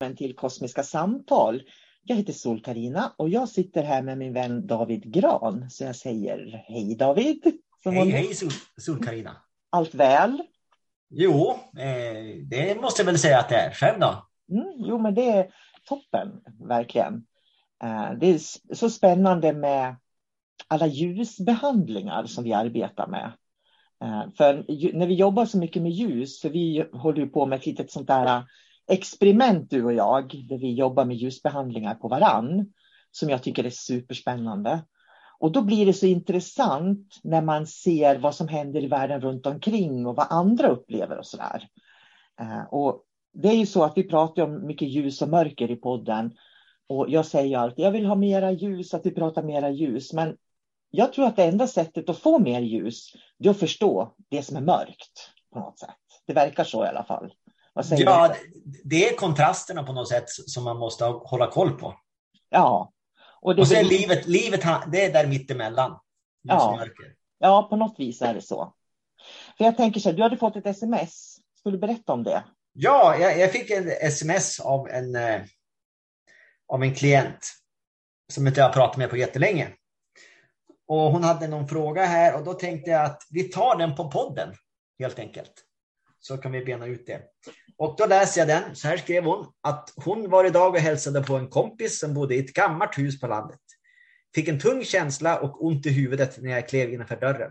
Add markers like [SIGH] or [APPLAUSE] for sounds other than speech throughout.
Välkommen till Kosmiska samtal. Jag heter sol karina och jag sitter här med min vän David Gran. Så jag säger hej David. Som hej, hej sol karina Allt väl? Jo, eh, det måste jag väl säga att det är. Själv då? Mm, jo, men det är toppen, verkligen. Eh, det är så spännande med alla ljusbehandlingar som vi arbetar med. Eh, för när vi jobbar så mycket med ljus, för vi håller ju på med ett litet sånt där experiment du och jag, där vi jobbar med ljusbehandlingar på varann, som jag tycker är superspännande. Och då blir det så intressant när man ser vad som händer i världen runt omkring och vad andra upplever och sådär. där. och det är ju så att vi pratar om mycket ljus och mörker i podden. Och jag säger alltid, jag vill ha mera ljus, att vi pratar mera ljus. Men jag tror att det enda sättet att få mer ljus, det är att förstå det som är mörkt på något sätt. Det verkar så i alla fall ja, det är kontrasterna på något sätt som man måste hålla koll på. Ja. Och, det och sen blir... livet, livet, det är där mittemellan. Ja. ja, på något vis är det så. För jag tänker så här, du hade fått ett sms. Ska du berätta om det? Ja, jag, jag fick ett sms av en, eh, av en klient som inte jag pratat med på jättelänge. Och hon hade någon fråga här och då tänkte jag att vi tar den på podden helt enkelt så kan vi bena ut det. Och då läser jag den. Så här skrev hon att hon var idag och hälsade på en kompis som bodde i ett gammalt hus på landet. Fick en tung känsla och ont i huvudet när jag klev innanför dörren.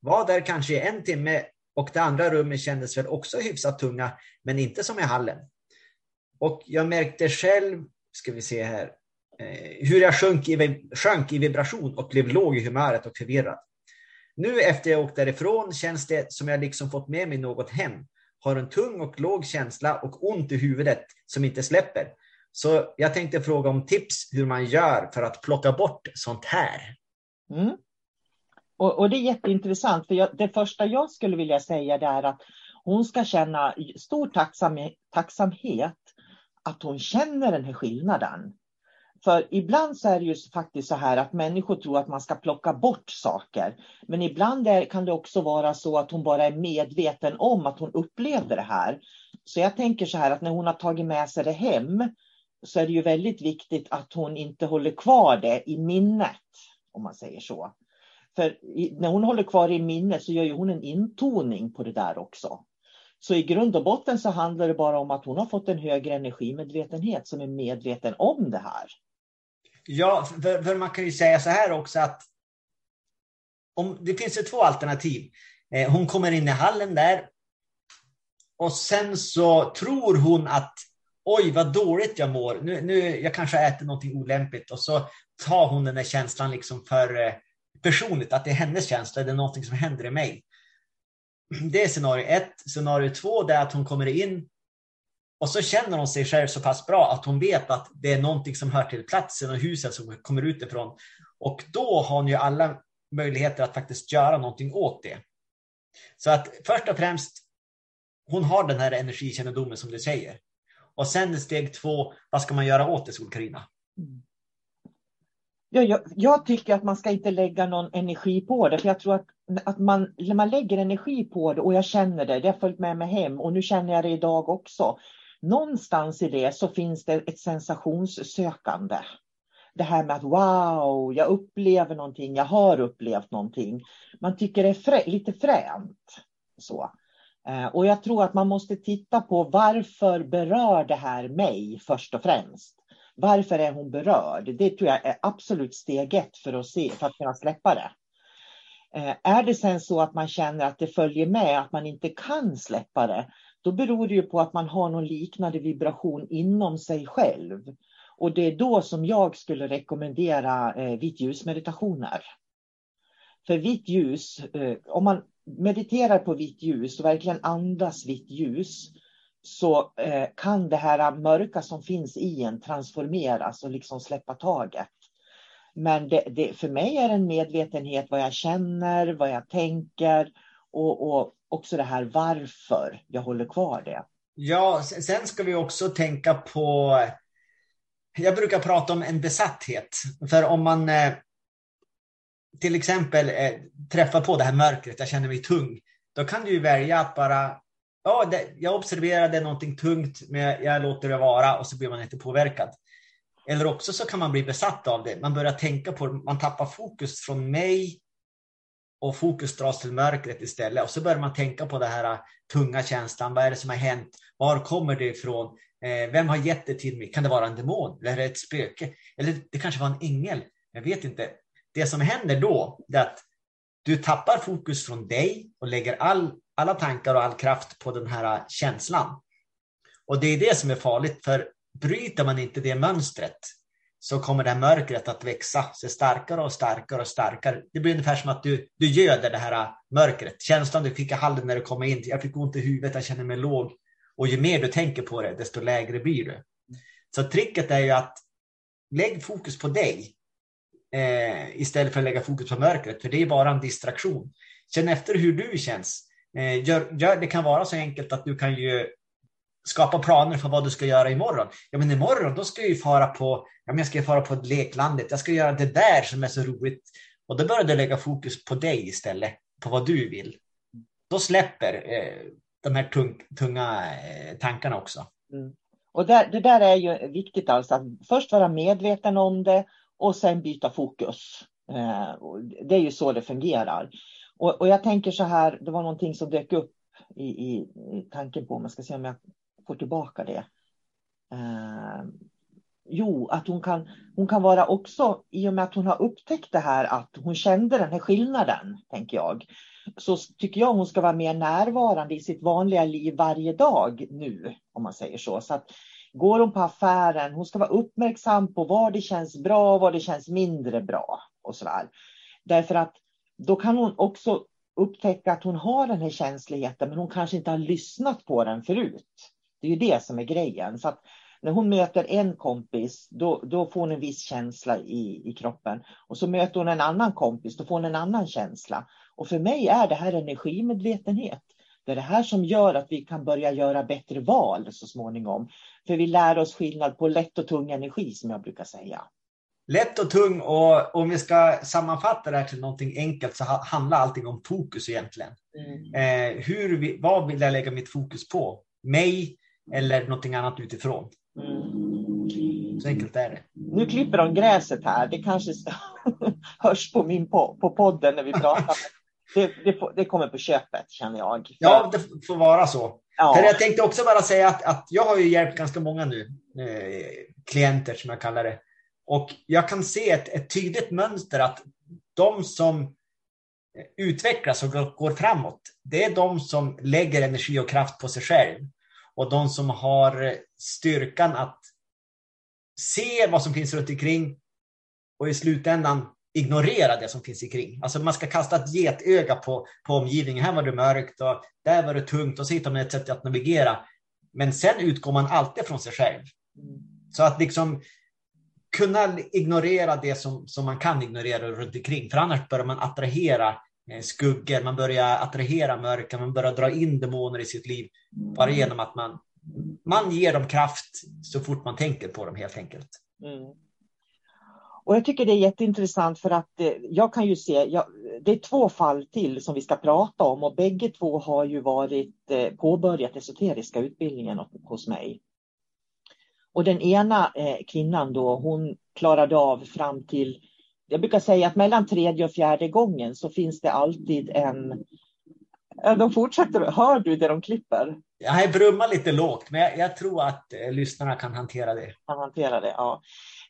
Var där kanske i en timme och det andra rummet kändes väl också hyfsat tunga, men inte som i hallen. Och jag märkte själv, ska vi se här, eh, hur jag sjönk i, sjönk i vibration och blev låg i humöret och förvirrad. Nu efter jag åkt därifrån känns det som jag liksom fått med mig något hem. Har en tung och låg känsla och ont i huvudet som inte släpper. Så jag tänkte fråga om tips hur man gör för att plocka bort sånt här. Mm. Och, och, det är jätteintressant, för jag, det första jag skulle vilja säga det är att hon ska känna stor tacksam, tacksamhet att hon känner den här skillnaden. För ibland så är det ju faktiskt så här att människor tror att man ska plocka bort saker. Men ibland är, kan det också vara så att hon bara är medveten om att hon upplevde det här. Så jag tänker så här att när hon har tagit med sig det hem så är det ju väldigt viktigt att hon inte håller kvar det i minnet, om man säger så. För när hon håller kvar i minnet så gör ju hon en intoning på det där också. Så i grund och botten så handlar det bara om att hon har fått en högre energimedvetenhet som är medveten om det här. Ja, för, för man kan ju säga så här också att om, det finns ju två alternativ. Eh, hon kommer in i hallen där och sen så tror hon att oj vad dåligt jag mår, nu, nu, jag kanske äter någonting olämpligt och så tar hon den där känslan liksom för eh, personligt, att det är hennes känsla, det är någonting som händer i mig. Det är scenario ett. Scenario två är att hon kommer in och så känner hon sig själv så pass bra att hon vet att det är någonting som hör till platsen och huset som kommer utifrån. Och då har hon ju alla möjligheter att faktiskt göra någonting åt det. Så att först och främst, hon har den här energikännedomen som du säger. Och sen steg två, vad ska man göra åt det, Sol-Carina? Mm. Ja, jag, jag, tycker att man ska inte lägga någon energi på det. För jag tror att, att man, när man lägger energi på det, och jag känner det, det har följt med mig hem och nu känner jag det idag också. Någonstans i det så finns det ett sensationssökande. Det här med att wow, jag upplever någonting, jag har upplevt någonting. Man tycker det är frä, lite fränt. Så. Eh, och jag tror att man måste titta på varför berör det här mig först och främst. Varför är hon berörd? Det tror jag är absolut steg ett för att, se, för att kunna släppa det. Eh, är det sen så att man känner att det följer med, att man inte kan släppa det, då beror det ju på att man har någon liknande vibration inom sig själv. Och det är då som jag skulle rekommendera eh, vitt ljusmeditationer. För vitt ljus, eh, om man mediterar på vitt ljus och verkligen andas vitt ljus, så eh, kan det här mörka som finns i en transformeras och liksom släppa taget. Men det, det, för mig är det en medvetenhet vad jag känner, vad jag tänker och, och också det här varför jag håller kvar det. Ja, sen ska vi också tänka på, jag brukar prata om en besatthet. För om man eh, till exempel eh, träffar på det här mörkret, jag känner mig tung, då kan du ju välja att bara ja, jag observerade någonting tungt, men jag, jag låter det vara och så blir man inte påverkad. Eller också så kan man bli besatt av det. Man börjar tänka på det, man tappar fokus från mig och fokus dras till mörkret istället. Och så börjar man tänka på den här äh, tunga känslan. Vad är det som har hänt? Var kommer det ifrån? Eh, vem har gett det till mig? Kan det vara en demon? Eller är det ett spöke? Eller det kanske var en ängel? Jag vet inte. Det som händer då är att du tappar fokus från dig och lägger all alla tankar och all kraft på den här äh, känslan. Och det är det som är farligt, för bryter man inte det mönstret så kommer det här mörkret att växa sig starkare och starkare och starkare. Det blir ungefär som att du, du göder det här äh, mörkret. Känslan du fick i hallen när du kom in, jag fick ont i huvudet, jag känner mig låg. Och ju mer du tänker på det, desto lägre blir du. Så tricket är ju att lägg fokus på dig eh, istället för att lägga fokus på mörkret, för det är bara en distraktion. Känn efter hur du känns. Eh, gör, gör, det kan vara så enkelt att du kan ju skapa planer för vad du ska göra imorgon. Ja, men imorgon då ska jag ju fara på, ja, men jag ska fara på leklandet. Jag ska göra det där som är så roligt. Och då börjar du lägga fokus på dig istället, på vad du vill. Då släpper eh, de här tung, tunga eh, tankarna också. Mm. Och där, det där är ju viktigt alltså, att först vara medveten om det och sen byta fokus. Eh, det är ju så det fungerar. Och, och, jag tänker så här, det var någonting som dök upp i, i, i tanken på, man ska se om jag får tillbaka det. Eh, jo, att hon kan, hon kan vara också, i och med att hon har upptäckt det här, att hon kände den här skillnaden, tänker jag, så tycker jag hon ska vara mer närvarande i sitt vanliga liv varje dag nu, om man säger så. så att, går hon på affären, hon ska vara uppmärksam på var det känns bra och var det känns mindre bra och så där. Därför att då kan hon också upptäcka att hon har den här känsligheten, men hon kanske inte har lyssnat på den förut. Det är ju det som är grejen. Så att när hon möter en kompis, då, då får hon en viss känsla i, i kroppen. Och så möter hon en annan kompis, då får hon en annan känsla. Och för mig är det här energimedvetenhet. Det är det här som gör att vi kan börja göra bättre val så småningom. För vi lär oss skillnad på lätt och tung energi som jag brukar säga. Lätt och tung och om vi ska sammanfatta det här till någonting enkelt så handlar allting om fokus egentligen. Mm. Eh, hur, vad vill jag lägga mitt fokus på? Mig eller någonting annat utifrån? Mm. Så enkelt är det. Nu klipper de gräset här. Det kanske [LAUGHS] hörs på, min på, på podden när vi pratar. [LAUGHS] det, det, det, kommer på köpet känner jag. Ja, det får vara så. Ja. För jag tänkte också bara säga att, att jag har ju hjälpt ganska många nu, eh, klienter som jag kallar det. Och jag kan se ett, ett tydligt mönster att de som utvecklas och går framåt, det är de som lägger energi och kraft på sig själv. Och de som har styrkan att se vad som finns runt omkring och i slutändan ignorera det som finns omkring. Alltså man ska kasta ett getöga på, på omgivningen. Här var det mörkt och där var det tungt och så hittar man ett sätt att navigera. Men sen utgår man alltid från sig själv. Så att liksom kunna ignorera det som, som man kan ignorera runt omkring. För annars börjar man attrahera Eh, skuggor, man börjar attrahera mörker, man börjar dra in demoner i sitt liv. Bara genom att man, man ger dem kraft så fort man tänker på dem helt enkelt. Mm. Och jag tycker det är jätteintressant för att eh, jag kan ju se, jag, det är två fall till som vi ska prata om och bägge två har ju varit eh, påbörjat esoteriska utbildningen hos mig. Och den ena eh, kvinnan då, hon klarade av fram till, jag brukar säga att mellan tredje och fjärde gången så finns det alltid en, de fortsätter, hör du det de klipper? Jag brummar lite lågt, men jag, jag tror att eh, lyssnarna kan hantera det. Kan hantera det, ja.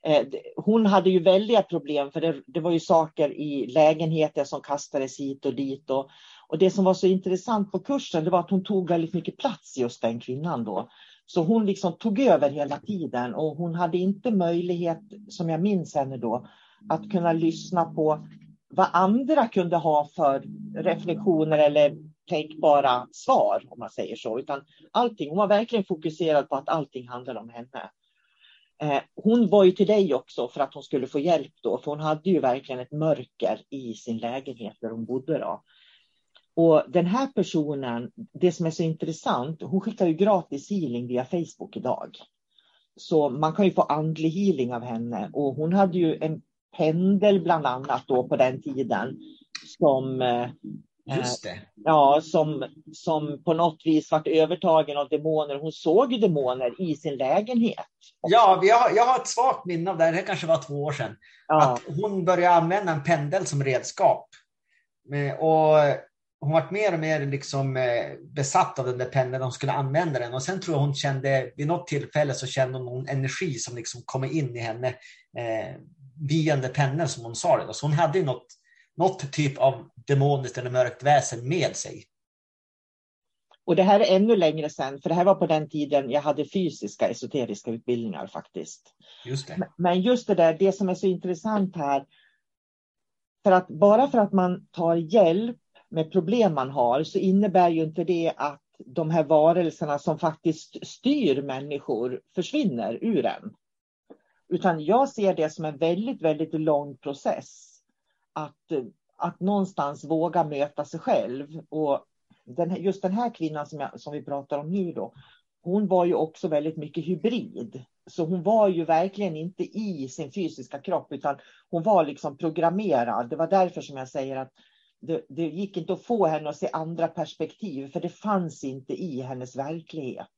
Eh, hon hade ju väldiga problem för det, det, var ju saker i lägenheten som kastades hit och dit. Och, och det som var så intressant på kursen det var att hon tog väldigt mycket plats just den kvinnan då. Så hon liksom tog över hela tiden och hon hade inte möjlighet, som jag minns henne då, att kunna lyssna på vad andra kunde ha för reflektioner eller tänkbara svar, om man säger så. Utan allting, hon var verkligen fokuserad på att allting handlade om henne. Eh, hon var ju till dig också för att hon skulle få hjälp då, för hon hade ju verkligen ett mörker i sin lägenhet där hon bodde då. Och den här personen, det som är så intressant, hon skickar ju gratis healing via Facebook idag. Så man kan ju få andlig healing av henne och hon hade ju en pendel bland annat då på den tiden som eh, Just det. Ja, som, som på något vis vart övertagen av demoner. Hon såg ju demoner i sin lägenhet. Ja, vi har, jag har ett svagt minne av det. Det kanske var två år sedan. Ja. Att hon började använda en pendel som redskap. Och hon var mer och mer liksom eh, besatt av den där pendeln. Hon skulle använda den. Och sen tror jag hon kände, vid något tillfälle så kände hon någon energi som liksom kom in i henne där pendeln som hon sa det. Så hon hade något, något typ av demoniskt eller mörkt väsen med sig. Och det här är ännu längre sedan, för det här var på den tiden jag hade fysiska esoteriska utbildningar faktiskt. Just det. Men just det där, det som är så intressant här, för att bara för att man tar hjälp med problem man har så innebär ju inte det att de här varelserna som faktiskt styr människor försvinner ur en. Utan jag ser det som en väldigt, väldigt lång process. Att att någonstans våga möta sig själv. Och den, just den här kvinnan som, jag, som vi pratar om nu då, hon var ju också väldigt mycket hybrid. Så hon var ju verkligen inte i sin fysiska kropp, utan hon var liksom programmerad. Det var därför som jag säger att det, det gick inte att få henne att se andra perspektiv, för det fanns inte i hennes verklighet.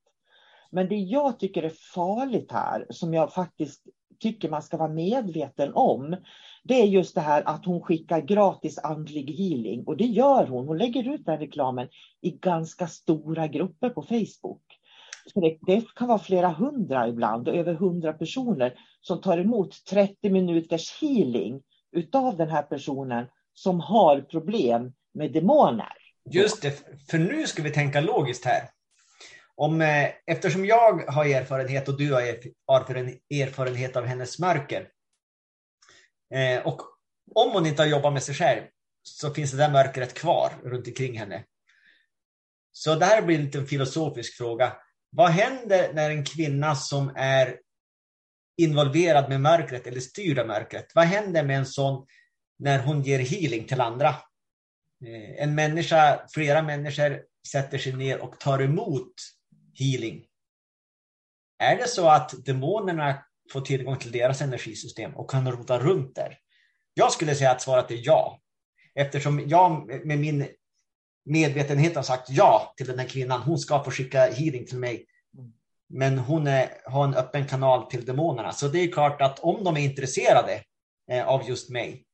Men det jag tycker är farligt här, som jag faktiskt tycker man ska vara medveten om, det är just det här att hon skickar gratis andlig healing. Och det gör hon. Hon lägger ut den reklamen i ganska stora grupper på Facebook. Så det, det kan vara flera hundra ibland, över hundra personer som tar emot 30 minuters healing utav den här personen som har problem med demoner. Just det, för nu ska vi tänka logiskt här. Om, eh, eftersom jag har erfarenhet och du har erfarenhet av hennes mörker Eh, och om hon inte har jobbat med sig själv så finns det där mörkret kvar runt omkring henne. Så det här blir lite en filosofisk fråga. vad händer när en kvinna som är involverad med mörkret eller styrd av mörkret, vad händer med en sån när hon ger healing till andra? Eh, en människa, flera människor sätter sig ner och tar emot healing. Är det så att demonerna får tillgång till deras energisystem och kan rota runt där? Jag skulle säga att svaret är ja. Eftersom jag med min medvetenhet har sagt ja till den här kvinnan. Hon ska få skicka healing till mig. Men hon är, har en öppen kanal till demonerna. Så det är klart att om de är intresserade eh, av just mig,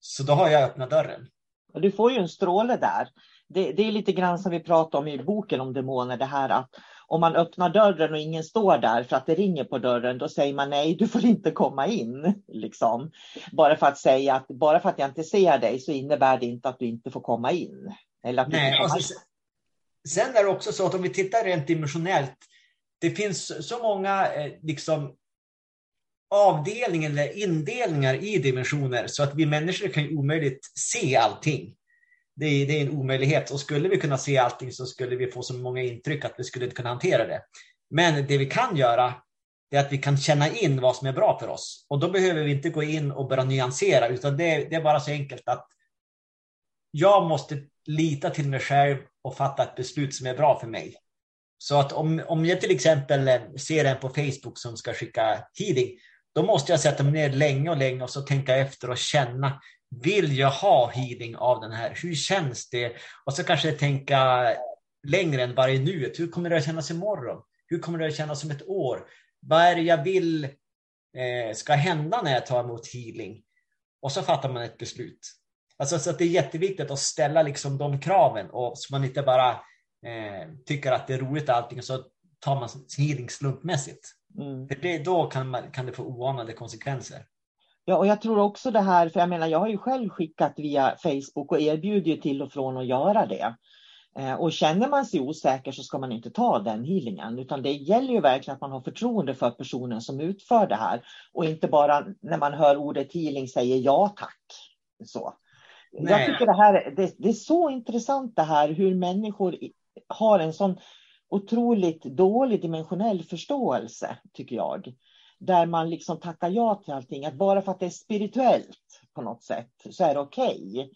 så då har jag öppnat dörren. Du får ju en stråle där. Det, det, är lite grann som vi pratar om i boken om demoner, det här att om man öppnar dörren och ingen står där för att det ringer på dörren, då säger man nej, du får inte komma in. [LAUGHS] Liksom. Bara för att säga att bara för att jag inte ser dig så innebär det inte att du inte får komma in. Eller att nej, alltså, sen är det också så att om vi tittar rent dimensionellt, det finns så många eh, liksom, avdelningar eller indelningar i dimensioner så att vi människor kan omöjligt se allting det är, det är en omöjlighet. Och skulle vi kunna se allting så skulle vi få så många intryck att vi skulle inte kunna hantera det. Men det vi kan göra är att vi kan känna in vad som är bra för oss. Och då behöver vi inte gå in och börja nyansera, utan det, det är bara så enkelt att jag måste lita till mig själv och fatta ett beslut som är bra för mig. Så att om, om jag till exempel eh, ser en på Facebook som ska skicka healing, då måste jag sätta mig ner länge och länge och så tänka efter och känna vill jag ha healing av den här? Hur känns det? Och så kanske tänka längre än bara i nuet. Hur kommer det att kännas imorgon? Hur kommer det att kännas om ett år? Vad är det jag vill eh, ska hända när jag tar emot healing? Och så fattar man ett beslut. Alltså, så det är jätteviktigt att ställa liksom de kraven och så man inte bara eh, tycker att det är roligt allting och så tar man healing slumpmässigt. Mm. För det, då kan, man, kan det få oanade konsekvenser. Ja, och jag tror också det här, för jag menar, jag har ju själv skickat via Facebook och erbjuder ju till och från att göra det. Eh, och känner man sig osäker så ska man inte ta den healingen, utan det gäller ju verkligen att man har förtroende för personen som utför det här och inte bara när man hör ordet healing säger ja tack. Så. Jag tycker det här det, det är så intressant det här hur människor har en sån otroligt dålig dimensionell förståelse, tycker jag där man liksom tackar ja till allting. Att bara för att det är spirituellt på något sätt så är det okej. Okay.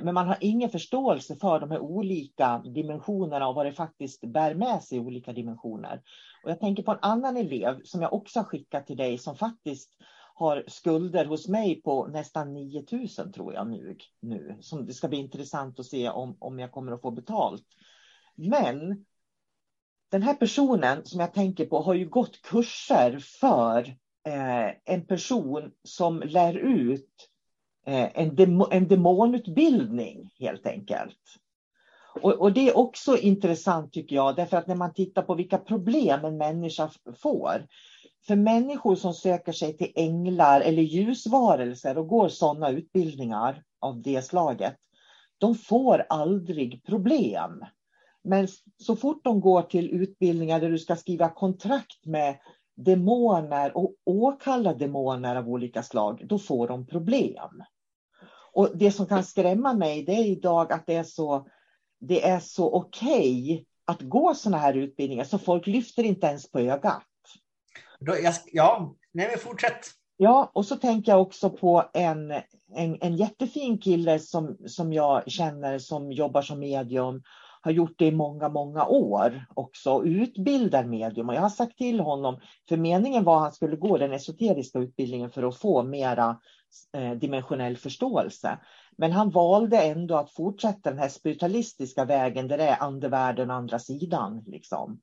Men man har ingen förståelse för de här olika dimensionerna och vad det faktiskt bär med sig i olika dimensioner. Och jag tänker på en annan elev som jag också har skickat till dig som faktiskt har skulder hos mig på nästan 9000 tror jag nu. nu. Som det ska bli intressant att se om, om jag kommer att få betalt. Men den här personen som jag tänker på har ju gått kurser för eh, en person som lär ut eh, en, demo, en demonutbildning helt enkelt. Och, och, det är också intressant tycker jag, därför att när man tittar på vilka problem en människa får. För människor som söker sig till änglar eller ljusvarelser och går sådana utbildningar av det slaget, de får aldrig problem. Men så fort de går till utbildningar där du ska skriva kontrakt med demoner och åkalla demoner av olika slag, då får de problem. Och det som kan skrämma mig det är idag att det är så, det är så okej okay att gå sådana här utbildningar så folk lyfter inte ens på ögat. Ja, nej men fortsätt. Ja, och så tänker jag också på en, en, en jättefin kille som, som jag känner som jobbar som medium har gjort det i många, många år också och utbildar medium. Och jag har sagt till honom, för meningen var att han skulle gå den esoteriska utbildningen för att få mera eh, dimensionell förståelse. Men han valde ändå att fortsätta den här spiritualistiska vägen där det är andevärlden och andra sidan. Liksom.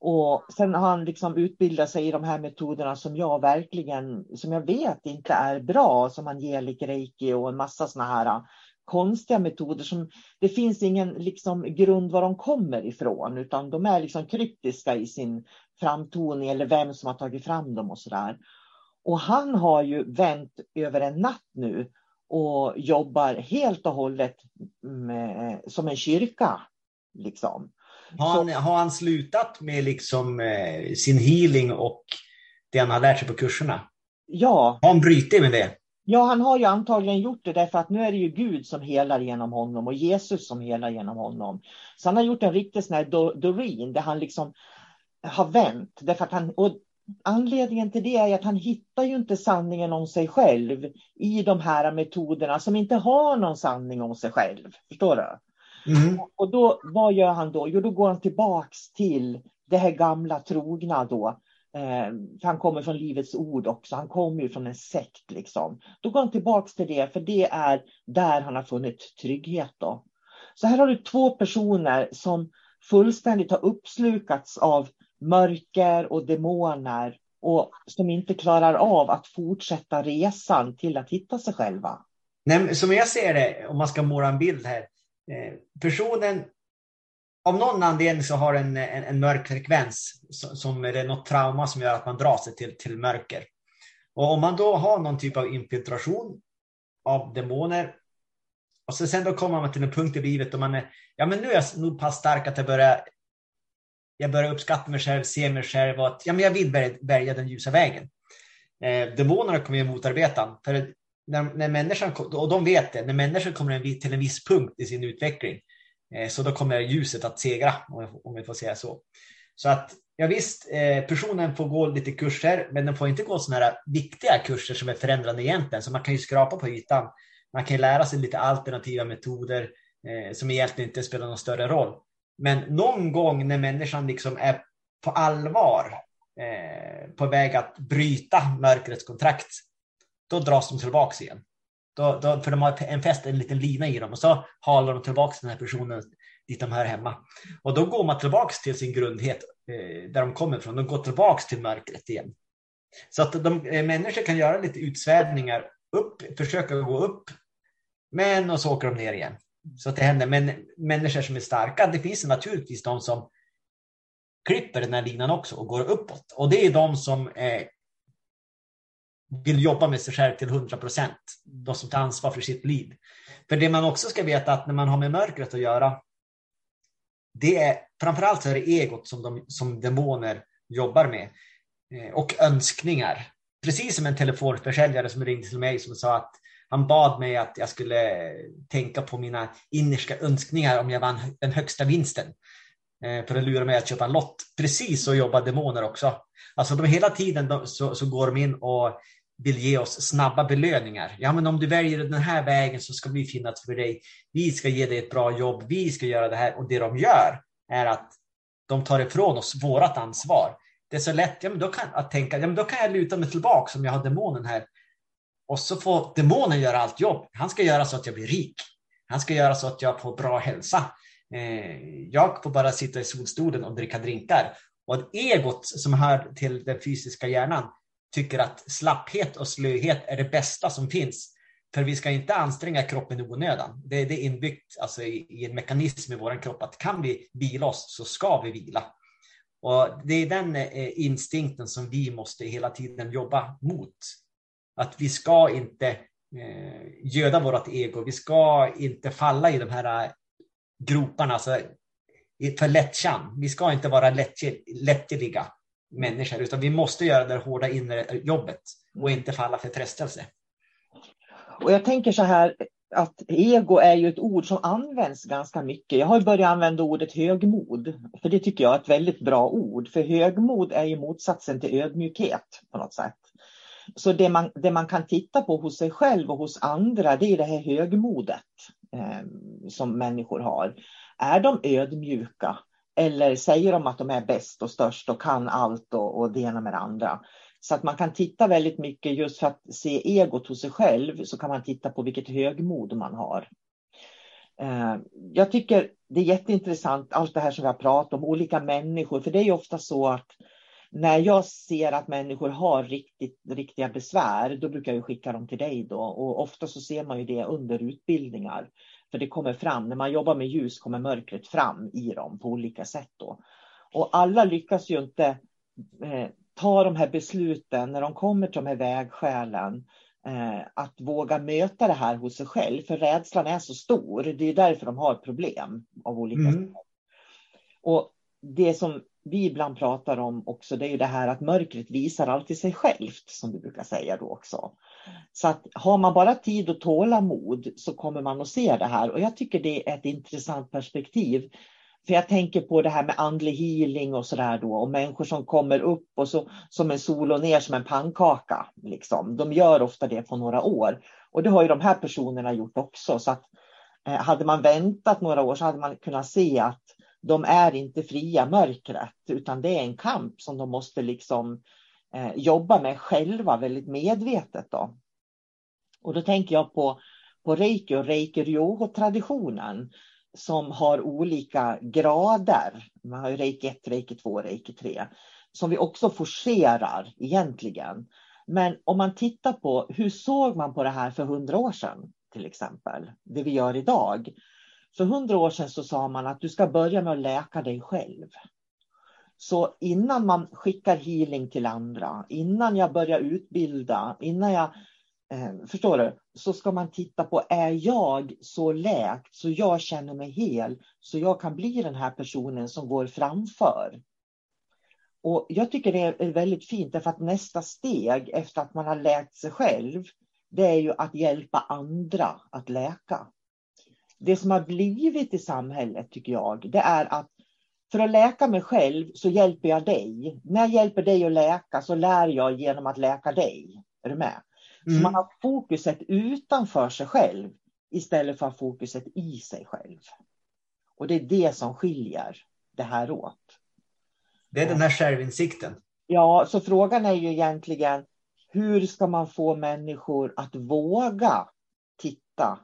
Och sen har han liksom utbildat sig i de här metoderna som jag verkligen, som jag vet inte är bra, som angelic reiki och en massa sådana här konstiga metoder som det finns ingen liksom grund var de kommer ifrån, utan de är liksom kryptiska i sin framtoning eller vem som har tagit fram dem och så där. Och han har ju vänt över en natt nu och jobbar helt och hållet med, som en kyrka. Liksom. Har, han, så, har han slutat med liksom, eh, sin healing och det han har lärt sig på kurserna? Ja. Har han brutit med det? Ja, han har ju antagligen gjort det därför att nu är det ju Gud som helar genom honom och Jesus som helar genom honom. Så han har gjort en riktig sån här Doreen där han liksom har vänt. Därför att han, och anledningen till det är att han hittar ju inte sanningen om sig själv i de här metoderna som inte har någon sanning om sig själv. Förstår du? Mm. Och då, vad gör han då? Jo, då går han tillbaks till det här gamla trogna då. Eh, han kommer från Livets ord också. Han kommer ju från en sekt liksom. Då går han tillbaks till det, för det är där han har funnit trygghet då. Så här har du två personer som fullständigt har uppslukats av mörker och demoner och som inte klarar av att fortsätta resan till att hitta sig själva. Nej, som jag ser det, om man ska måla en bild här. Eh, personen, av någon anledning så har en, en, en mörk frekvens som är något trauma som gör att man drar sig till, till mörker. Och om man då har någon typ av infiltration av demoner och så sen då kommer man till en punkt i livet då man är, ja men nu är jag nog pass stark att jag börjar jag börjar uppskatta mig själv, se mig själv och att ja, men jag vill välja den ljusa vägen. Eh, demonerna kommer ju motarbeta för när, när människan, och de vet det, när människan kommer till en viss punkt i sin utveckling Eh, så då kommer ljuset att segra, om vi får säga så. Så att ja, visst, eh, personen får gå lite kurser, men den får inte gå sådana här viktiga kurser som är förändrande egentligen, så man kan ju skrapa på ytan. Man kan lära sig lite alternativa metoder eh, som egentligen inte spelar någon större roll. Men någon gång när människan liksom är på allvar på väg att bryta mörkrets kontrakt, då dras de tillbaks igen. Då, då, för de har en fäst en liten lina i dem och så halar de tillbaka den här personen dit de hör hemma. Och då går man tillbaks till sin grundhet eh, där de kommer ifrån. De går tillbaks till mörkret igen. Så att de, eh, människor kan göra lite utsvävningar upp, försöka gå upp, men och så åker de ner igen. Så att det händer. Men människor som är starka, det finns naturligtvis de som klipper den här linan också och går uppåt. Och det är de som eh, vill jobba med sig själv till 100 procent. De som tar ansvar för sitt liv. För det man också ska veta att när man har med mörkret att göra, det är framförallt så är det egot som, de, som demoner jobbar med. Eh, och önskningar. Precis som en telefonförsäljare som ringde till mig som sa att han bad mig att jag skulle tänka på mina innersta önskningar om jag vann den högsta vinsten. Eh, för att lura mig att köpa en lott. Precis så jobbar demoner också. Alltså de hela tiden de, så, så går de in och vill ge oss snabba belöningar. Ja, men om du väljer den här vägen så ska vi finnas för dig. Vi ska ge dig ett bra jobb. Vi ska göra det här. Och det de gör är att de tar ifrån oss vårt ansvar. Det är så lätt ja, men då kan, att tänka, ja, men då kan jag luta mig tillbaka om jag har demonen här. Och så får demonen göra allt jobb. Han ska göra så att jag blir rik. Han ska göra så att jag får bra hälsa. Eh, jag får bara sitta i solstolen och dricka drinkar. Och egot som hör till den fysiska hjärnan tycker att slapphet och slöhet är det bästa som finns. För vi ska inte anstränga kroppen i onödan. Det, är inbyggt alltså, i, en mekanism i vår kropp att kan vi vila oss så ska vi vila. Och Det är den eh, instinkten som vi måste hela tiden jobba mot. Att vi ska inte eh, göda vårt ego. Vi ska inte falla i de här groparna alltså, så, för lättjan. Vi ska inte vara lättjeliga människor, utan vi måste göra det hårda inre jobbet och inte falla för frestelse. Och jag tänker så här att ego är ju ett ord som används ganska mycket. Jag har börjat använda ordet högmod, för det tycker jag är ett väldigt bra ord. För högmod är ju motsatsen till ödmjukhet på något sätt. Så det man, det man kan titta på hos sig själv och hos andra, det är det här högmodet eh, som människor har. Är de ödmjuka? Eller säger de att de är bäst och störst och kan allt och, och det ena med det andra? Så att man kan titta väldigt mycket just för att se egot hos sig själv så kan man titta på vilket högmod man har. Eh, jag tycker det är jätteintressant allt det här som vi har pratat om, olika människor, för det är ju ofta så att när jag ser att människor har riktigt, riktiga besvär, då brukar jag skicka dem till dig då. Och ofta så ser man ju det under utbildningar. För det kommer fram, när man jobbar med ljus kommer mörkret fram i dem på olika sätt då. Och alla lyckas ju inte eh, ta de här besluten när de kommer till de här vägskälen. Eh, att våga möta det här hos sig själv, för rädslan är så stor. Det är därför de har problem av olika mm. sätt. Och det som vi ibland pratar om också, det är ju det här att mörkret visar alltid sig självt, som du brukar säga då också. Så att har man bara tid och tålamod så kommer man att se det här och jag tycker det är ett intressant perspektiv. För jag tänker på det här med andlig healing och sådär då och människor som kommer upp och så som en sol och ner som en pannkaka. Liksom. De gör ofta det på några år och det har ju de här personerna gjort också. Så att, eh, hade man väntat några år så hade man kunnat se att de är inte fria mörkret utan det är en kamp som de måste liksom eh, jobba med själva väldigt medvetet. Då. Och då tänker jag på, på reiki och reiki-ryoho-traditionen som har olika grader. Man har ju reiki 1, reiki 2, reiki 3 som vi också forcerar egentligen. Men om man tittar på hur såg man på det här för hundra år sedan till exempel, det vi gör idag. För hundra år sedan så sa man att du ska börja med att läka dig själv. Så innan man skickar healing till andra, innan jag börjar utbilda, innan jag Eh, förstår du? Så ska man titta på, är jag så läkt så jag känner mig hel, så jag kan bli den här personen som går framför. Och jag tycker det är väldigt fint, därför att nästa steg efter att man har läkt sig själv, det är ju att hjälpa andra att läka. Det som har blivit i samhället, tycker jag, det är att för att läka mig själv så hjälper jag dig. När jag hjälper dig att läka så lär jag genom att läka dig. Är du med? Mm. Så man har fokuset utanför sig själv istället för fokuset i sig själv. Och det är det som skiljer det här åt. Det är den här självinsikten. Ja, så frågan är ju egentligen hur ska man få människor att våga titta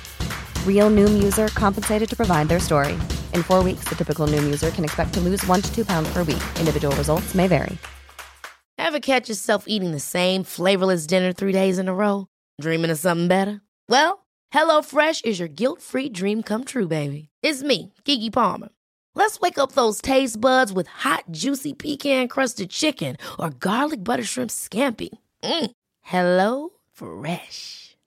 Real Noom user compensated to provide their story. In four weeks, the typical Noom user can expect to lose one to two pounds per week. Individual results may vary. Ever catch yourself eating the same flavorless dinner three days in a row? Dreaming of something better? Well, HelloFresh is your guilt-free dream come true, baby. It's me, Gigi Palmer. Let's wake up those taste buds with hot, juicy pecan-crusted chicken or garlic butter shrimp scampi. Mm. Hello Fresh.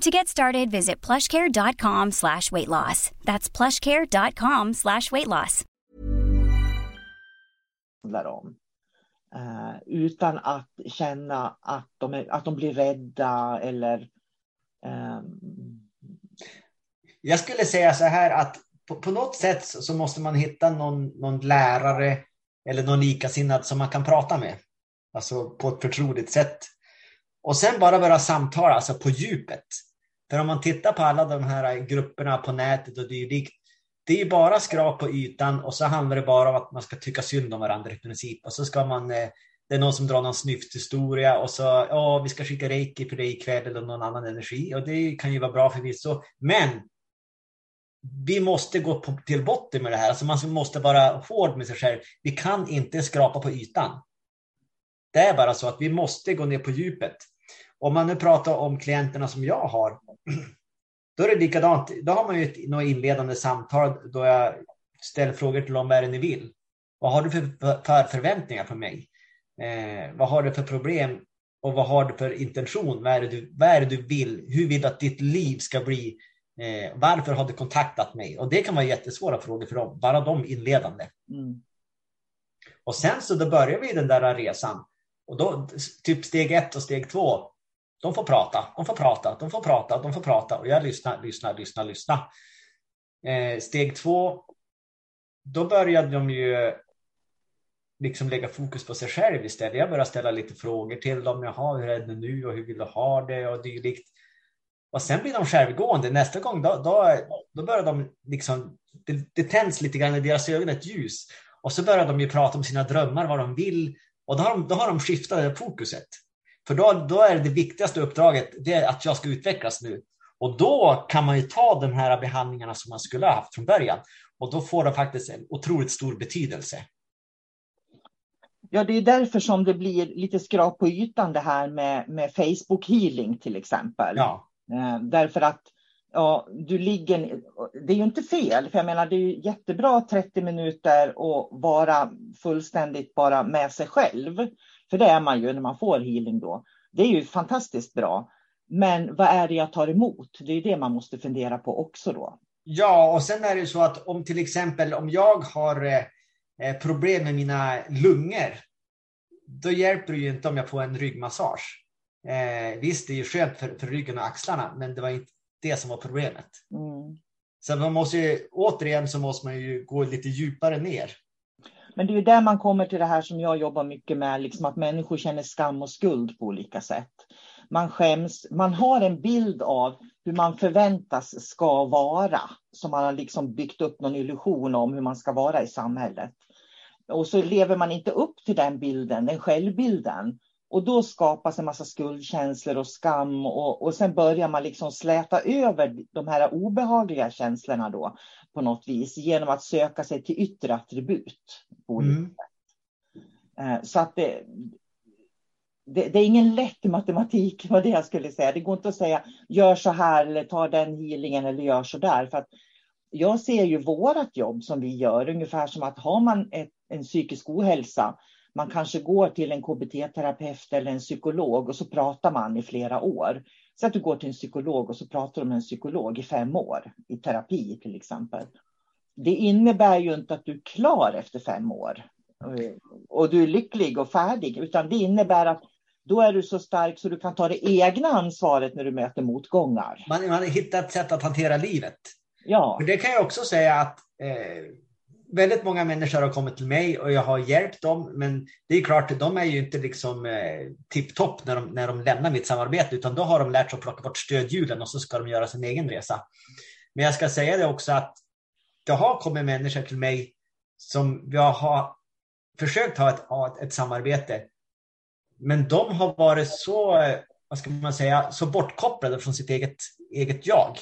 To get started, visit plushcare.com slash weight loss. That's plushcare.com slash weight loss. Om. Uh, utan att känna att de, är, att de blir rädda eller... Um... Jag skulle säga så här att på, på något sätt så måste man hitta någon, någon lärare eller någon likasinnad som man kan prata med. Alltså på ett förtroligt sätt. Och sen bara börja samtala, alltså på djupet. För om man tittar på alla de här grupperna på nätet och dylikt, det är ju bara skrap på ytan och så handlar det bara om att man ska tycka synd om varandra i princip. Och så ska man, eh, det är någon som drar någon snyfthistoria och så, ja, vi ska skicka reiki för dig ikväll eller någon annan energi och det kan ju vara bra förvisso. Men vi måste gå på, till botten med det här, alltså man måste vara hård med sig själv. Vi kan inte skrapa på ytan. Det är bara så att vi måste gå ner på djupet. Om man nu pratar om klienterna som jag har, [CLEARS THROAT] då är det likadant. Då har man ju ett något inledande samtal då jag ställer frågor till dem, vad är det ni vill? Vad har du för, för förväntningar på mig? Eh, vad har du för problem? Och vad har du för intention? Vad är det du, vad är du vill? Hur vill du att ditt liv ska bli? Eh, varför har du kontaktat mig? Och det kan vara jättesvåra frågor för dem, bara de inledande. Mm. Och sen så då börjar vi den där resan. Och då, typ steg ett och steg två, de får prata, de får prata, de får prata, de får prata. Och jag lyssnar, lyssnar, lyssnar, lyssnar. Eh, steg två, då började de ju liksom lägga fokus på sig själv istället. Jag började ställa lite frågor till dem. Jaha, hur är det nu och hur vill du ha det och dylikt. Och sen blir de självgående. Nästa gång då, då, då börjar de liksom, det, det tänds lite grann i deras ögon ett ljus. Och så börjar de ju prata om sina drömmar, vad de vill. Och då har de, då har de skiftat fokuset. För då, då är det, viktigaste uppdraget det att jag ska utvecklas nu. Och då kan man ju ta de här behandlingarna som man skulle ha haft från början. Och då får det faktiskt en otroligt stor betydelse. Ja, det är därför som det blir lite skrap på ytan det här med, med Facebook healing till exempel. Ja. Eh, därför att ja, du ligger, det är ju inte fel, för jag menar det är ju jättebra 30 minuter och vara fullständigt bara med sig själv. För det är man ju när man får healing då. Det är ju fantastiskt bra. Men vad är det jag tar emot? Det är det man måste fundera på också då. Ja, och sen är det så att om till exempel om jag har eh, problem med mina lungor, då hjälper det ju inte om jag får en ryggmassage. Eh, visst, det är ju skönt för, för ryggen och axlarna, men det var inte det som var problemet. Mm. Så man måste ju, återigen så måste man ju gå lite djupare ner. Men det är ju där man kommer till det här som jag jobbar mycket med, liksom att människor känner skam och skuld på olika sätt. Man skäms, man har en bild av hur man förväntas ska vara, som man har liksom byggt upp någon illusion om hur man ska vara i samhället. Och så lever man inte upp till den bilden, den självbilden. Och då skapas en massa skuldkänslor och skam och, och sen börjar man liksom släta över de här obehagliga känslorna då på något vis genom att söka sig till yttre attribut. På mm. Eh, så att det, det, det, är ingen lätt matematik, [LAUGHS] var det jag skulle säga. Det går inte att säga gör så här eller ta den healingen eller gör så där. För att jag ser ju vårat jobb som vi gör ungefär som att har man ett, en psykisk ohälsa man kanske går till en KBT-terapeut eller en psykolog och så pratar man i flera år. Så att du går till en psykolog och så pratar du med en psykolog i fem år i terapi till exempel. Det innebär ju inte att du är klar efter fem år och du är lycklig och färdig, utan det innebär att då är du så stark så du kan ta det egna ansvaret när du möter motgångar. Man, man hittar ett sätt att hantera livet. Ja. Och det kan jag också säga att eh, väldigt många människor har kommit till mig och jag har hjälpt dem. Men det är klart, de är ju inte liksom eh, tipptopp när de, när de lämnar mitt samarbete, utan då har de lärt sig att plocka bort stödhjulen och så ska de göra sin egen resa. Men jag ska säga det också att det har kommit människor till mig som jag har försökt ha ett, ha ett, ett samarbete. Men de har varit så, eh, vad ska man säga, så bortkopplade från sitt eget, eget jag.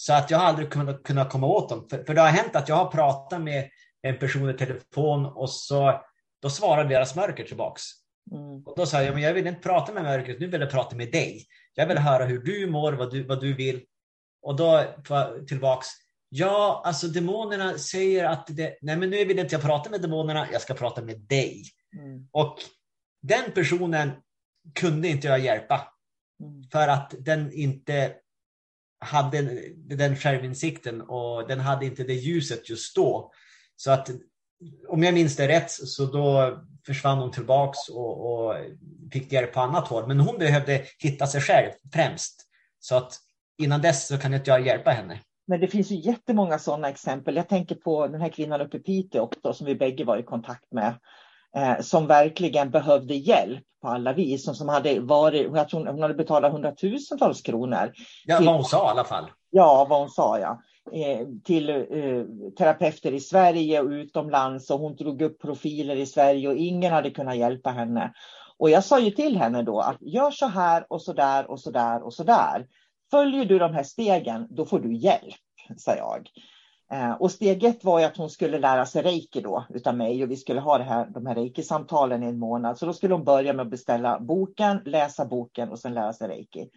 Så att jag har aldrig kunnat, kunnat komma åt dem. För, för, det har hänt att jag har pratat med en person i telefon och så då svarar deras mörker tillbaks. Mm. Och då sa jag, men jag vill inte prata med mörkret, nu vill jag prata med dig. Jag vill höra hur du mår, vad du, vad du vill. Och då tillbaks, ja, alltså demonerna säger att det, nej men nu vill inte jag prata med demonerna, jag ska prata med dig. Mm. Och den personen kunde inte jag hjälpa. Mm. För att den inte hade den självinsikten och den hade inte det ljuset just då. Så att om jag minns det rätt så då försvann hon tillbaks och, och fick hjälp på annat håll. Men hon behövde hitta sig själv främst. Så att innan dess så kan inte jag hjälpa henne. Men det finns ju jättemånga sådana exempel. Jag tänker på den här kvinnan uppe i Piteå också, som vi bägge var i kontakt med. Eh, som verkligen behövde hjälp på alla vis. Som, som hade varit, jag tror hon hade betalat hundratusentals kronor. Ja, till, vad hon sa i alla fall. Ja, vad hon sa ja. Eh, till eh, terapeuter i Sverige och utomlands och hon drog upp profiler i Sverige och ingen hade kunnat hjälpa henne. Och jag sa ju till henne då att gör så här och så där och så där och så där. Följer du de här stegen, då får du hjälp, sa jag. Eh, och steg ett var att hon skulle lära sig reiki då utav mig och vi skulle ha det här, de här reiki-samtalen i en månad. Så då skulle hon börja med att beställa boken, läsa boken och sen lära sig reiki.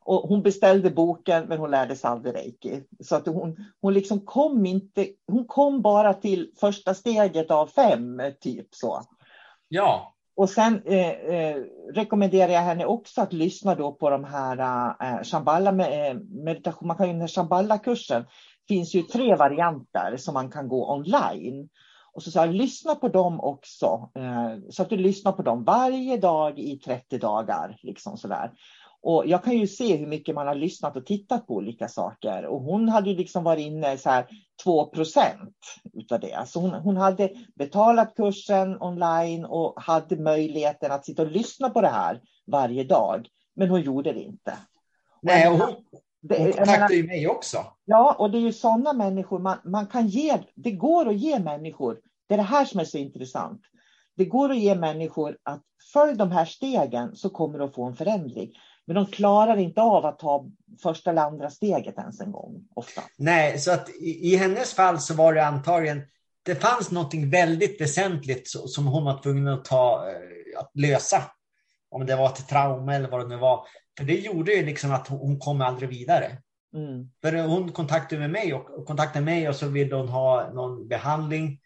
Och hon beställde boken men hon lärde sig aldrig reiki. Så att hon, hon liksom kom inte, hon kom bara till första steget av fem typ så. Ja. Och sen eh, eh, rekommenderar jag henne också att lyssna då på de här eh, Shambhala med, meditation. Man kan ju den här Shambhala-kursen finns ju tre varianter som man kan gå online. Och så sa jag, lyssna på dem också. Eh, så att du lyssnar på dem varje dag i 30 dagar. Liksom sådär. Och jag kan ju se hur mycket man har lyssnat och tittat på olika saker. Och hon hade ju liksom varit inne så här 2 utav det. Så hon, hon hade betalat kursen online och hade möjligheten att sitta och lyssna på det här varje dag. Men hon gjorde det inte. Nej, och hon, hon kontaktade ju mig också. Ja, och det är ju sådana människor man, man kan ge. Det går att ge människor. Det är det här som är så intressant. Det går att ge människor att följ de här stegen så kommer du att få en förändring. Men de klarar inte av att ta första eller andra steget ens en gång. Ofta. Nej, så att i, i hennes fall så var det antagligen det fanns något väldigt väsentligt som hon var tvungen att, ta, eh, att lösa. Om det var ett trauma eller vad det nu var. För det gjorde ju liksom att hon kom aldrig vidare. Mm. För hon kontaktade med mig och kontaktade mig och så ville hon ha någon behandling.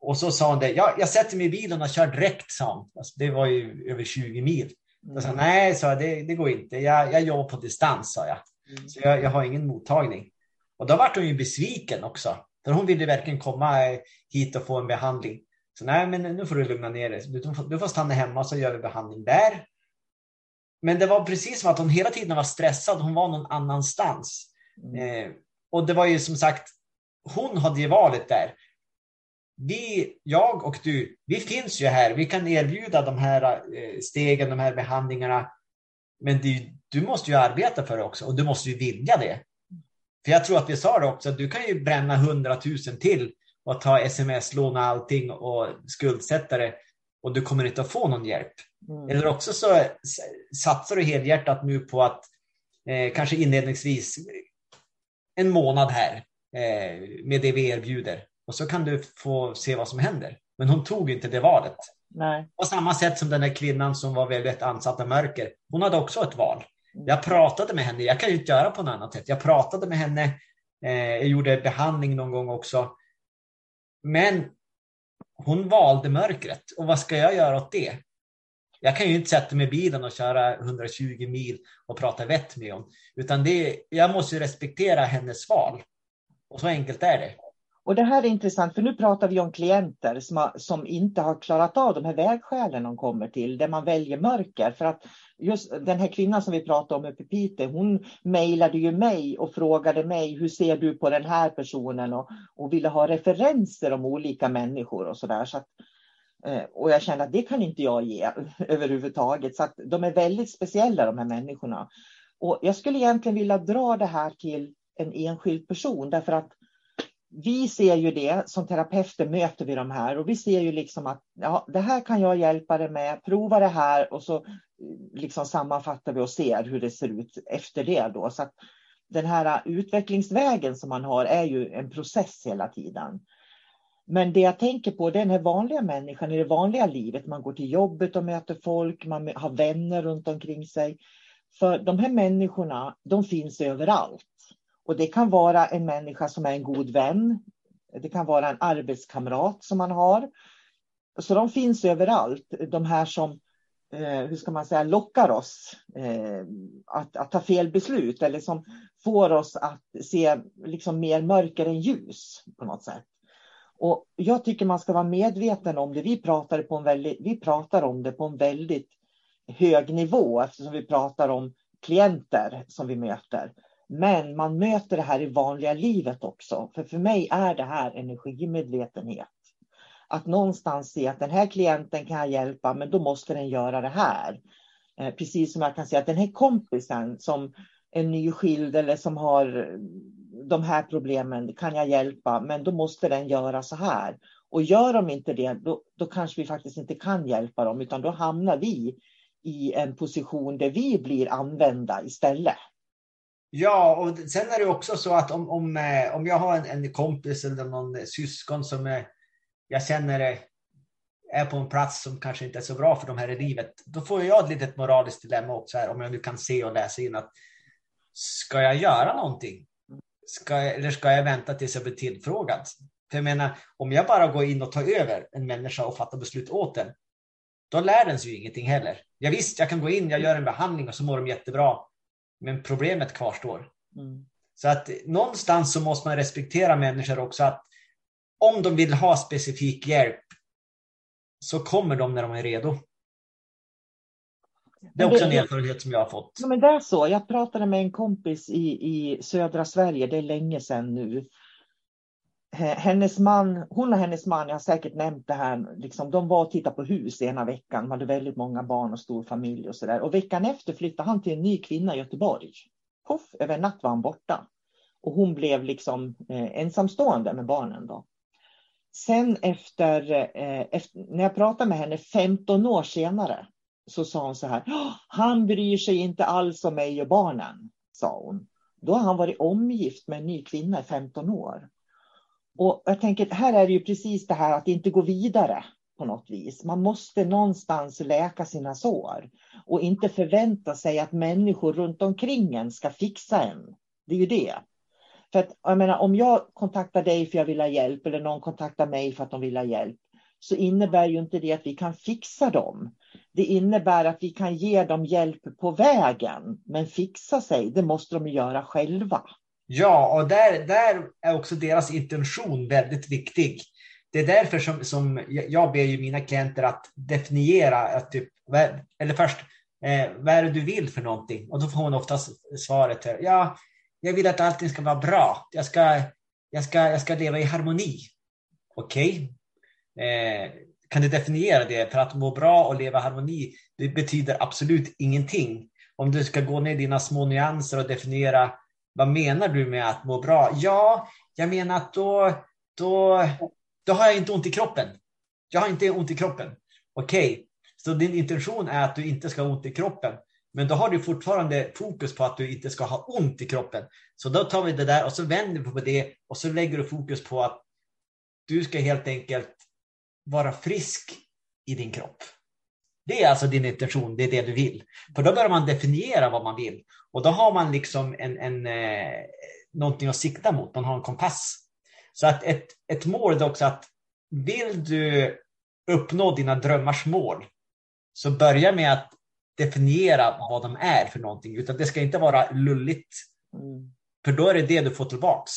Och så sa hon det, ja, jag sätter mig i bilen och kör direkt, sa hon. Alltså, det var ju över 20 mil. Mm. Jag sa, nej, så det, det går inte. Jag, jag jobbar på distans, sa jag. Mm. Så jag, jag har ingen mottagning. Och då vart hon ju besviken också. För hon ville verkligen komma hit och få en behandling. Så nej, men nu får du lugna ner dig. Du, du får stanna hemma så gör vi behandling där. Men det var precis som att hon hela tiden var stressad. Hon var någon annanstans. Mm. Eh, och det var ju som sagt, hon hade ju valet där. Vi, jag och du, vi finns ju här. Vi kan erbjuda de här eh, stegen, de här behandlingarna. Men det, du måste ju arbeta för det också och du måste ju vilja det. För jag tror att vi sa det också, du kan ju bränna hundratusen till och ta sms-lån och allting och skuldsätta det och du kommer inte att få någon hjälp. Mm. Eller också så satsar du helhjärtat nu på att eh, kanske inledningsvis en månad här eh, med det vi erbjuder och så kan du få se vad som händer. Men hon tog inte det valet. Nej. På samma sätt som den där kvinnan som var väldigt ansatt av mörker. Hon hade också ett val. Mm. Jag pratade med henne. Jag kan ju inte göra på något annat sätt. Jag pratade med henne. Eh, jag gjorde behandling någon gång också. Men hon valde mörkret. Och vad ska jag göra åt det? Jag kan ju inte sätta mig i bilen och köra 120 mil och prata vett med hon. Utan det, jag måste respektera hennes val. Och så enkelt är det. Och det här är intressant, för nu pratar vi om klienter som, har, som inte har klarat av de här vägskälen de kommer till, där man väljer mörker. För att just den här kvinnan som vi pratade om uppe i Piteå, hon mejlade ju mig och frågade mig, hur ser du på den här personen? Och, och ville ha referenser om olika människor och sådär. Så att, eh, och jag kände att det kan inte jag ge [LAUGHS] överhuvudtaget. Så att de är väldigt speciella de här människorna. Och jag skulle egentligen vilja dra det här till en enskild person därför att vi ser ju det, som terapeuter möter vi de här och vi ser ju liksom att ja, det här kan jag hjälpa dig med, prova det här och så liksom sammanfattar vi och ser hur det ser ut efter det då. Så att den här utvecklingsvägen som man har är ju en process hela tiden. Men det jag tänker på det är den här vanliga människan i det vanliga livet. Man går till jobbet och möter folk, man har vänner runt omkring sig. För de här människorna, de finns överallt. Och det kan vara en människa som är en god vän. Det kan vara en arbetskamrat som man har. Så de finns överallt, de här som eh, hur ska man säga, lockar oss eh, att, att, ta fel beslut eller som får oss att se liksom mer mörker än ljus på något sätt. Och jag tycker man ska vara medveten om det. Vi pratar, på en väldigt, vi pratar om det på en väldigt hög nivå eftersom vi pratar om klienter som vi möter. Men man möter det här i vanliga livet också. För för mig är det här energimedvetenhet. Att någonstans se att den här klienten kan jag hjälpa, men då måste den göra det här. Eh, precis som jag kan säga att den här kompisen som är nyskild eller som har eh, de här problemen kan jag hjälpa, men då måste den göra så här. Och gör de inte det, då, då kanske vi faktiskt inte kan hjälpa dem, utan då hamnar vi i en position där vi blir använda istället. Ja, och sen är det också så att om, om, eh, om jag har en, en kompis eller någon syskon som är, jag känner eh, är på en plats som kanske inte är så bra för de här i livet, då får jag ett litet moraliskt dilemma också här, om jag nu kan se och läsa in att ska jag göra någonting? Ska jag, eller ska jag vänta tills jag blir tillfrågad? För jag menar, om jag bara går in och tar över en människa och fattar beslut åt den, då lär den sig ju ingenting heller. Jag visst, jag kan gå in, jag gör en behandling och så mår de jättebra. Men problemet kvarstår. Mm. Så att någonstans så måste man respektera människor också att om de vill ha specifik hjälp så kommer de när de är redo. Det är också en erfarenhet som jag har fått. Ja, men det är så. Jag pratade med en kompis i, i södra Sverige, det är länge sedan nu. Hennes man, hon och hennes man, jag har säkert nämnt det här, liksom, de var och tittade på hus ena veckan, de hade väldigt många barn och stor familj och sådär. Och veckan efter flyttade han till en ny kvinna i Göteborg. Puff, över en natt var han borta. Och hon blev liksom eh, ensamstående med barnen då. Sen efter, eh, efter, när jag pratade med henne 15 år senare, så sa hon så här, han bryr sig inte alls om mig och barnen, sa hon. Då har han varit omgift med en ny kvinna i 15 år. Och jag tänker, här är det ju precis det här att inte gå vidare på något vis. Man måste någonstans läka sina sår och inte förvänta sig att människor runt omkring en ska fixa en. Det är ju det. För att, jag menar, om jag kontaktar dig för att jag vill ha hjälp eller någon kontaktar mig för att de vill ha hjälp så innebär ju inte det att vi kan fixa dem. Det innebär att vi kan ge dem hjälp på vägen, men fixa sig, det måste de göra själva. Ja, och där, där är också deras intention väldigt viktig. Det är därför som, som jag ber ju mina klienter att definiera, att typ, eller först, eh, vad är det du vill för någonting? Och då får man oftast svaret, ja, jag vill att allting ska vara bra. Jag ska, jag ska, jag ska leva i harmoni. Okej, okay. eh, kan du definiera det? För att må bra och leva i harmoni, det betyder absolut ingenting. Om du ska gå ner i dina små nyanser och definiera vad menar du med att må bra? Ja, jag menar att då, då, då har jag inte ont i kroppen. Jag har inte ont i kroppen. Okej, okay. så din intention är att du inte ska ha ont i kroppen. Men då har du fortfarande fokus på att du inte ska ha ont i kroppen. Så då tar vi det där och så vänder vi på det och så lägger du fokus på att du ska helt enkelt vara frisk i din kropp. Det är alltså din intention, det är det du vill. För då börjar man definiera vad man vill. Och då har man liksom en, en, eh, någonting att sikta mot, man har en kompass. Så att ett, ett mål är också att vill du uppnå dina drömmars mål så börja med att definiera vad de är för någonting, utan det ska inte vara lulligt. Mm. För då är det det du får tillbaks.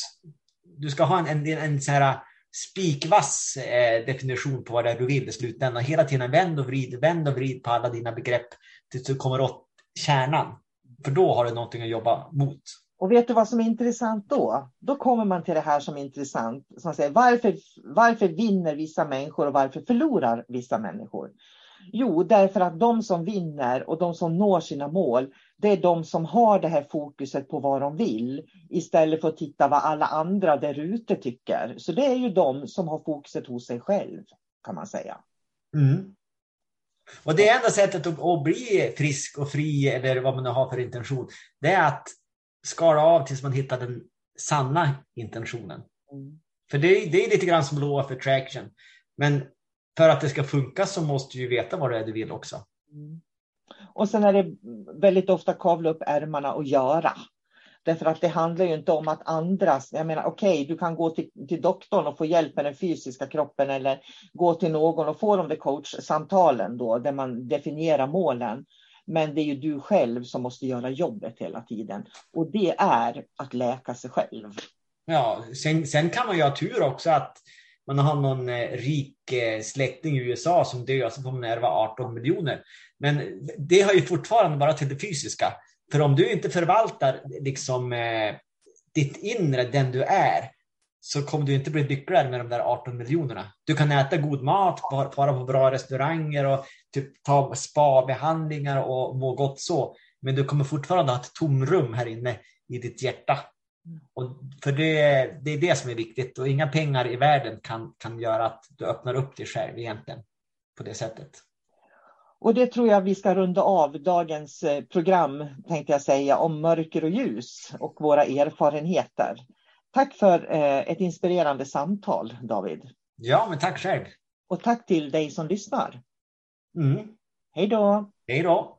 Du ska ha en, en, en så här spikvass eh, definition på vad det är du vill i slutändan. Hela tiden vänd och vrid, vänd och vrid på alla dina begrepp tills du kommer åt kärnan. För då har du någonting att jobba mot. Och vet du vad som är intressant då? Då kommer man till det här som är intressant. Som säger, varför, varför vinner vissa människor och varför förlorar vissa människor? Jo, därför att de som vinner och de som når sina mål, det är de som har det här fokuset på vad de vill istället för att titta vad alla andra där ute tycker. Så det är ju de som har fokuset hos sig själv, kan man säga. Mm. Och det enda sättet att, att, bli frisk och fri, eller vad man nu har för intention, det är att skala av tills man hittar den sanna intentionen. Mm. För det, det är lite grann som law of attraction. Men för att det ska funka så måste du veta vad det är du vill också. Mm. Och sen är det väldigt ofta kavla upp ärmarna och göra. Därför att det handlar ju inte om att andras, jag menar okej, okay, du kan gå till, till doktorn och få hjälp med den fysiska kroppen eller gå till någon och få de där coachsamtalen då, där man definierar målen. Men det är ju du själv som måste göra jobbet hela tiden. Och det är att läka sig själv. Ja, sen, sen kan man ju ha tur också att man har någon eh, rik eh, släkting i USA som dör så får man ärva 18 miljoner. Men det har ju fortfarande bara till det fysiska. För om du inte förvaltar liksom, eh, ditt inre, den du är, så kommer du inte bli lyckligare med de där 18 miljonerna. Du kan äta god mat, vara på bra restauranger och typ ta spa-behandlingar och må gott så. Men du kommer fortfarande ha ett tomrum här inne i ditt hjärta och för det, det är det som är viktigt och inga pengar i världen kan, kan göra att du öppnar upp dig själv egentligen på det sättet. Och det tror jag vi ska runda av dagens eh, program, tänkte jag säga, om mörker och ljus och våra erfarenheter. Tack för eh, ett inspirerande samtal, David. Ja, men tack själv. Och tack till dig som lyssnar. Mm. Hej då. Hej då.